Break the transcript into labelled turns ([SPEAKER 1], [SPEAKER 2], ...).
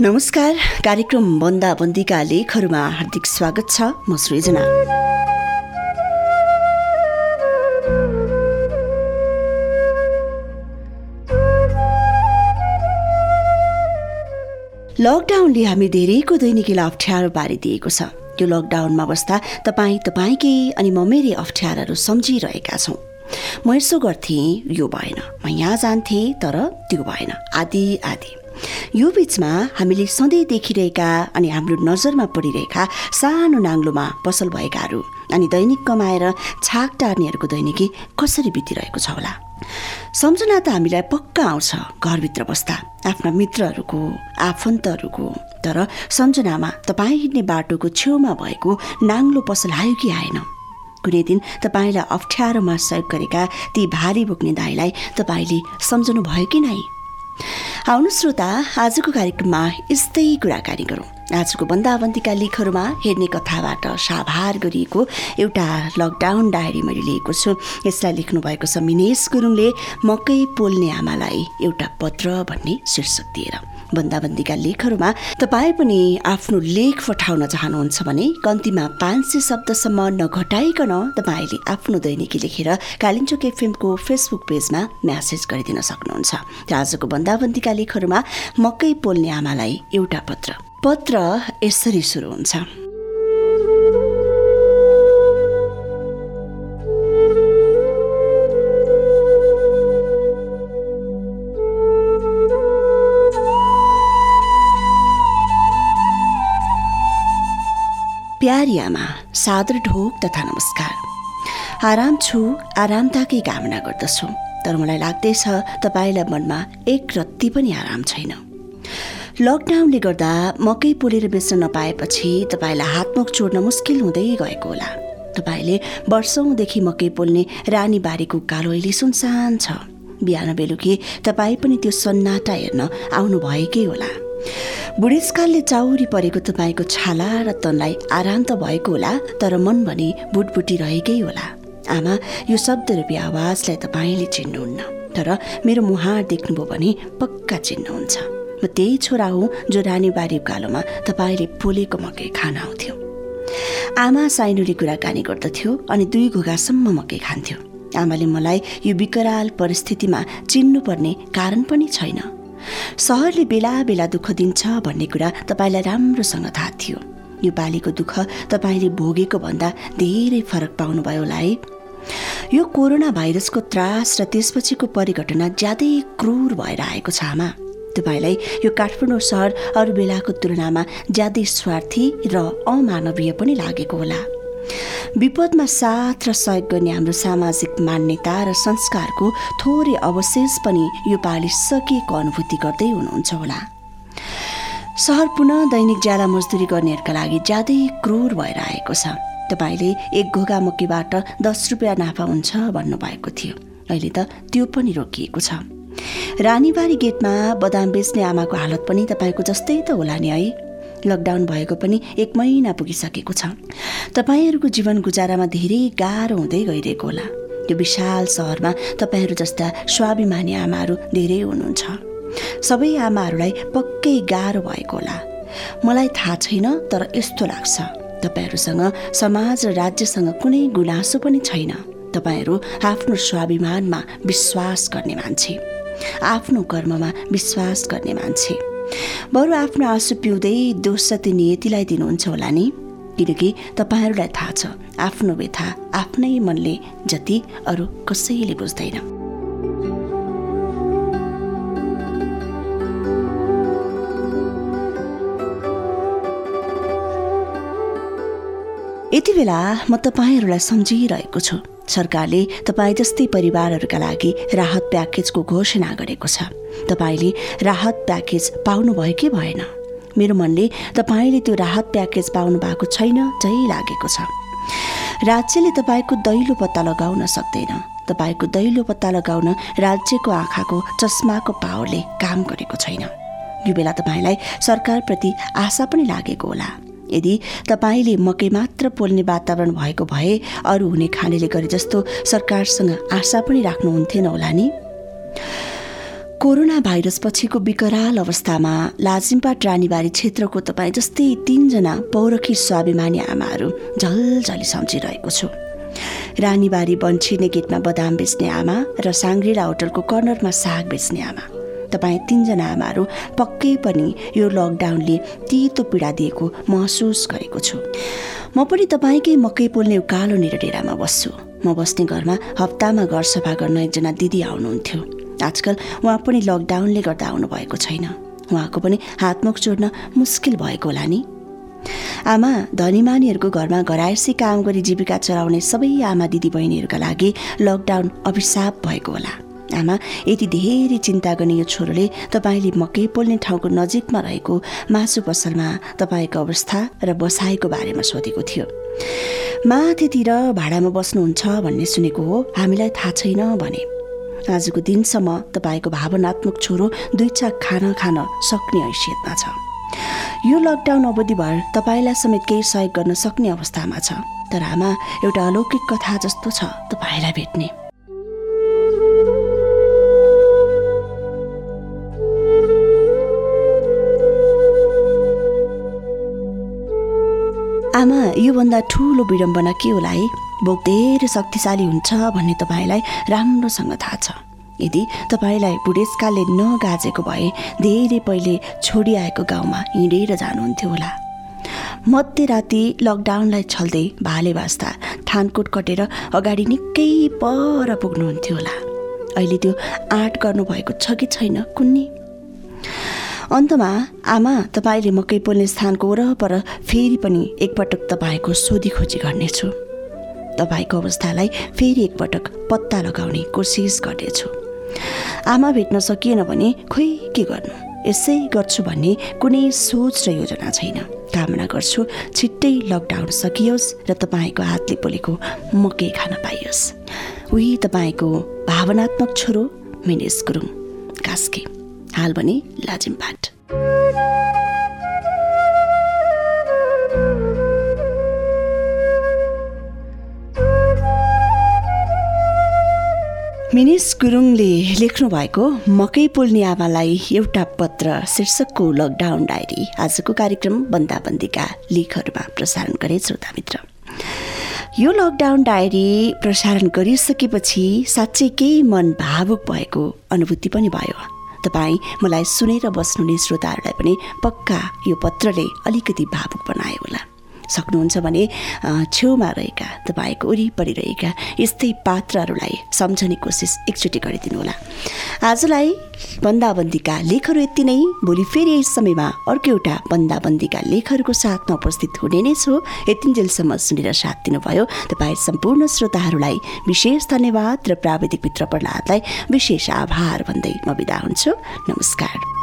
[SPEAKER 1] नमस्कार कार्यक्रम बन्दाबन्दीका लेखहरूमा हार्दिक स्वागत छ म सृजना। लकडाउनले हामी धेरैको दैनिकीलाई अप्ठ्यारो पारिदिएको छ। यो लकडाउनमा बस्दा तपाईँ तपाईँकै अनि म मेरै अप्ठ्याराहरू सम्झिरहेका छौँ। म यसो गर्थेँ यो भएन। म यहाँ जान्थेँ तर त्यो भएन। आदि आदि। यो बिचमा हामीले सधैँ देखिरहेका अनि हाम्रो नजरमा परिरहेका सानो नाङ्लोमा पसल भएकाहरू अनि दैनिक कमाएर छाक टार्नेहरूको दैनिकी कसरी बितिरहेको छ होला? सम्झना त हामीलाई पक्का आउँछ घरभित्र बस्दा आफ्ना मित्रहरूको आफन्तहरूको। तर सम्झनामा तपाईँ हिँड्ने बाटोको छेउमा भएको नाङ्लो पसल आयो कि आएन? कुनै दिन तपाईँलाई अप्ठ्यारोमा सहयोग गरेका ती भारी बोक्ने दाईलाई तपाईँले सम्झनु भयो कि नै? आउनु श्रोता आजको कार्यक्रममा यस्तै कुराकानी गरौँ। आजको बन्दाबन्दीका लेखहरूमा हेर्ने कथाबाट साभार गरिएको एउटा लकडाउन डायरी मैले लिएको छु। यसलाई लेख्नु भएको छ मिनेश गुरुङले मकै पोल्ने आमालाई एउटा पत्र भन्ने शीर्षक दिएर। बन्दाबन्दीका लेखहरूमा तपाईँ पनि आफ्नो लेख पठाउन चाहनुहुन्छ भने कम्तीमा पाँच सय शब्दसम्म नघटाइकन तपाईँले आफ्नो दैनिकी लेखेर कालिम्चोक एफएमको फेसबुक पेजमा म्यासेज गरिदिन सक्नुहुन्छ। र आजको बन्दाबन्दीका लेखहरूमा मकै पोल्ने आमालाई एउटा पत्र। पत्र यसरी सुरु हुन्छ। प्यारी आमा सादर ढोक तथा नमस्कार। आराम छु आरामताकै कामना गर्दछु। तर मलाई लाग्दैछ तपाईँलाई मनमा एक रत्ती पनि आराम छैन। लकडाउनले गर्दा मकै पोलेर बेच्न नपाएपछि तपाईँलाई हातमुख छोड्न मुस्किल हुँदै गएको होला। तपाईँले वर्षौँदेखि मकै पोल्ने रानी बारीको कालो अहिले सुनसान छ। बिहान बेलुकी तपाईँ पनि त्यो सन्नाटा हेर्न आउनु भएकै होला। बुढेसकालले चाउरी परेको तपाईँको छाला र तनलाई आराम त भएको होला तर मन भने बुटबुटी रहेकै होला। आमा यो शब्द रूपी आवाजलाई तपाईँले चिन्नुहुन्न तर मेरो मुहार देख्नुभयो भने पक्का चिन्नुहुन्छ। म त्यही छोरा हुँ जो रानीबारी उकालोमा तपाईँले पोलेको मकै खान आउँथ्यो। आमा साइनुले कुराकानी गर्दथ्यो अनि दुई घोगासम्म मकै खान्थ्यो। आमाले मलाई यो विकराल परिस्थितिमा चिन्नुपर्ने कारण पनि छैन। सहरले बेला बेला दुःख दिन्छ भन्ने कुरा तपाईँलाई राम्रोसँग थाहा थियो। यो पालीको दुःख तपाईँले भोगेको भन्दा धेरै फरक पाउनुभयो होला है। यो कोरोना भाइरसको त्रास र त्यसपछिको परिघटना ज्यादै क्रूर भएर आएको छ आमा। तपाईँलाई यो काठमाडौँ सहर अरू बेलाको तुलनामा ज्यादै स्वार्थी र अमानवीय पनि लागेको होला। विपदमा साथ र सहयोग गर्ने हाम्रो सामाजिक मान्यता र संस्कारको थोरै अवशेष पनि यो पालि सकिएको अनुभूति गर्दै हुनुहुन्छ होला। सहर पुनः दैनिक ज्याला मजदुरी गर्नेहरूका लागि ज्यादै क्रूर भएर आएको छ। तपाईँले एक घोगा मकीबाट दस रुपियाँ नाफा हुन्छ भन्नुभएको थियो। अहिले त त्यो पनि रोकिएको छ। रानीबारी गेटमा बदाम बेच्ने आमाको हालत पनि तपाईँको जस्तै त होला नि है? लकडाउन भएको पनि एक महिना पुगिसकेको छ। तपाईँहरूको जीवन गुजारामा धेरै गाह्रो हुँदै गइरहेको होला। यो विशाल सहरमा तपाईँहरू जस्ता स्वाभिमानी आमाहरू धेरै हुनुहुन्छ। सबै आमाहरूलाई पक्कै गाह्रो भएको होला। मलाई थाहा छैन तर यस्तो लाग्छ। तपाईँहरूसँग समाज र राज्यसँग कुनै गुनासो पनि छैन। तपाईँहरू आफ्नो स्वाभिमानमा विश्वास गर्ने मान्छे। आफ्नो कर्ममा विश्वास गर्ने मान्छे। बरु आफ्नो आँसु पिउँदै दोष जति नियतिलाई दिनुहुन्छ होला नि? किनकि तपाईँहरूलाई थाहा छ आफ्नो व्यथा आफ्नै मनले जति अरू कसैले बुझ्दैन। यति बेला म तपाईँहरूलाई सम्झिरहेको छु। सरकारले तपाईँ जस्तै परिवारहरूका लागि राहत प्याकेजको घोषणा गरेको छ। तपाईँले राहत प्याकेज पाउनुभयो कि भएन? मेरो मनले तपाईँले त्यो राहत प्याकेज पाउनु भएको छैन झै लागेको छ। राज्यले तपाईँको दैलो पत्ता लगाउन सक्दैन। तपाईँको दैलो पत्ता लगाउन राज्यको आँखाको चस्माको पावरले काम गरेको छैन। यो बेला तपाईँलाई सरकारप्रति आशा पनि लागेको होला। यदि तपाईँले मकै मात्र पोल्ने वातावरण भएको भए अरू हुने खानेले गरे जस्तो सरकारसँग आशा पनि राख्नुहुन्थेन होला नि। कोरोना भाइरस पछिको विकराल अवस्थामा लाजिमपाट रानीबारी क्षेत्रको तपाईँ जस्तै तिनजना पौरखी स्वाभिमानी आमाहरू झलझली सम्झिरहेको छु। रानीबारी बन्छिने गेटमा बदाम बेच्ने आमा र साङ्ग्रिला होटलको कर्नरमा साग बेच्ने आमा। तपाईँ तिनजना आमाहरू पक्कै पनि यो लकडाउनले तितो पीडा दिएको महसुस गरेको छु। म पनि तपाईँकै मकै पोल्ने उकालो डेरामा बस्छु। म बस्ने घरमा हप्तामा घर सफा गर्न एकजना दिदी आउनुहुन्थ्यो। आजकल उहाँ पनि लकडाउनले गर्दा आउनुभएको छैन। उहाँको पनि हातमुख जोड्न मुस्किल भएको होला नि। आमा धनीमानीहरूको घरमा घरायसी काम गरी जीविका चलाउने सबै आमा दिदीबहिनीहरूका लागि लकडाउन अभिशाप भएको होला। आमा यति धेरै चिन्ता गर्ने यो छोरोले तपाईँले मकै पोल्ने ठाउँको नजिकमा रहेको मासु पसलमा तपाईँको अवस्था र बसाइको बारेमा सोधेको थियो। माथितिर भाडामा बस्नुहुन्छ भन्ने सुनेको हो हामीलाई थाहा छैन भने। आजको दिनसम्म तपाईँको भावनात्मक छोरो दुई चाक खाना खान सक्ने हैसियतमा छ। यो लकडाउन अवधिभर तपाईँलाई समेत केही सहयोग गर्न सक्ने अवस्थामा छ। तर आमा एउटा अलौकिक कथा जस्तो छ तपाईँलाई भेट्ने। आमा योभन्दा ठुलो विडम्बना के होला है? बोक धेरै शक्तिशाली हुन्छ भन्ने तपाईँलाई राम्रोसँग थाहा छ। यदि तपाईँलाई बुढेसकालले नगाजेको भए धेरै पहिले छोडिआएको गाउँमा हिँडेर जानुहुन्थ्यो होला। मध्यराति लकडाउनलाई छल्दै भाले बास्दा ठानकोट कटेर अगाडि निकै पर पुग्नुहुन्थ्यो होला। अहिले त्यो आँट गर्नुभएको छ कि छैन कुन्नी? अन्तमा आमा तपाईँले मकै पोल्ने स्थानको वरपर फेरि पनि एकपटक तपाईँको सोधीखोजी गर्नेछु। तपाईँको अवस्थालाई फेरि एकपटक पत्ता लगाउने कोसिस गर्नेछु। आमा भेट्न सकिएन भने खोइ के गर्नु? यसै गर्छु भन्ने कुनै सोच र योजना छैन। कामना गर्छु छिट्टै लकडाउन सकियोस् र तपाईँको हातले पोलेको मकै खान पाइयोस्। उही तपाईँको भावनात्मक छोरो मिनेस गुरुङ कास्के। हाल भने लाजिमपाट मिनिस गुरुङले लेख्नु भएको मकै आमालाई एउटा पत्र शीर्षकको लकडाउन डायरी आजको कार्यक्रम बन्दाबन्दीका लेखहरूमा प्रसारण गरे श्रोता मित्र। यो लकडाउन डायरी प्रसारण गरिसकेपछि साँच्चै केही मन भावुक भएको अनुभूति पनि भयो। तपाईँ मलाई सुनेर बस्नुहुने श्रोताहरूलाई पनि पक्का यो पत्रले अलिकति भावुक बनायो होला। सक्नुहुन्छ भने छेउमा रहेका तपाईँको वरिपरि रहेका यस्तै पात्रहरूलाई सम्झने कोसिस एकचोटि गरिदिनु होला आजलाई बन्दाबन्दीका लेखहरू यति नै। भोलि फेरि यस समयमा अर्को एउटा बन्दाबन्दीका लेखहरूको साथमा उपस्थित हुने नै छु। यतिन्जेलसम्म सुनेर साथ दिनुभयो। तपाईँ सम्पूर्ण श्रोताहरूलाई विशेष धन्यवाद र प्राविधिक मित्र प्रहलादलाई विशेष आभार भन्दै म बिदा हुन्छु। नमस्कार।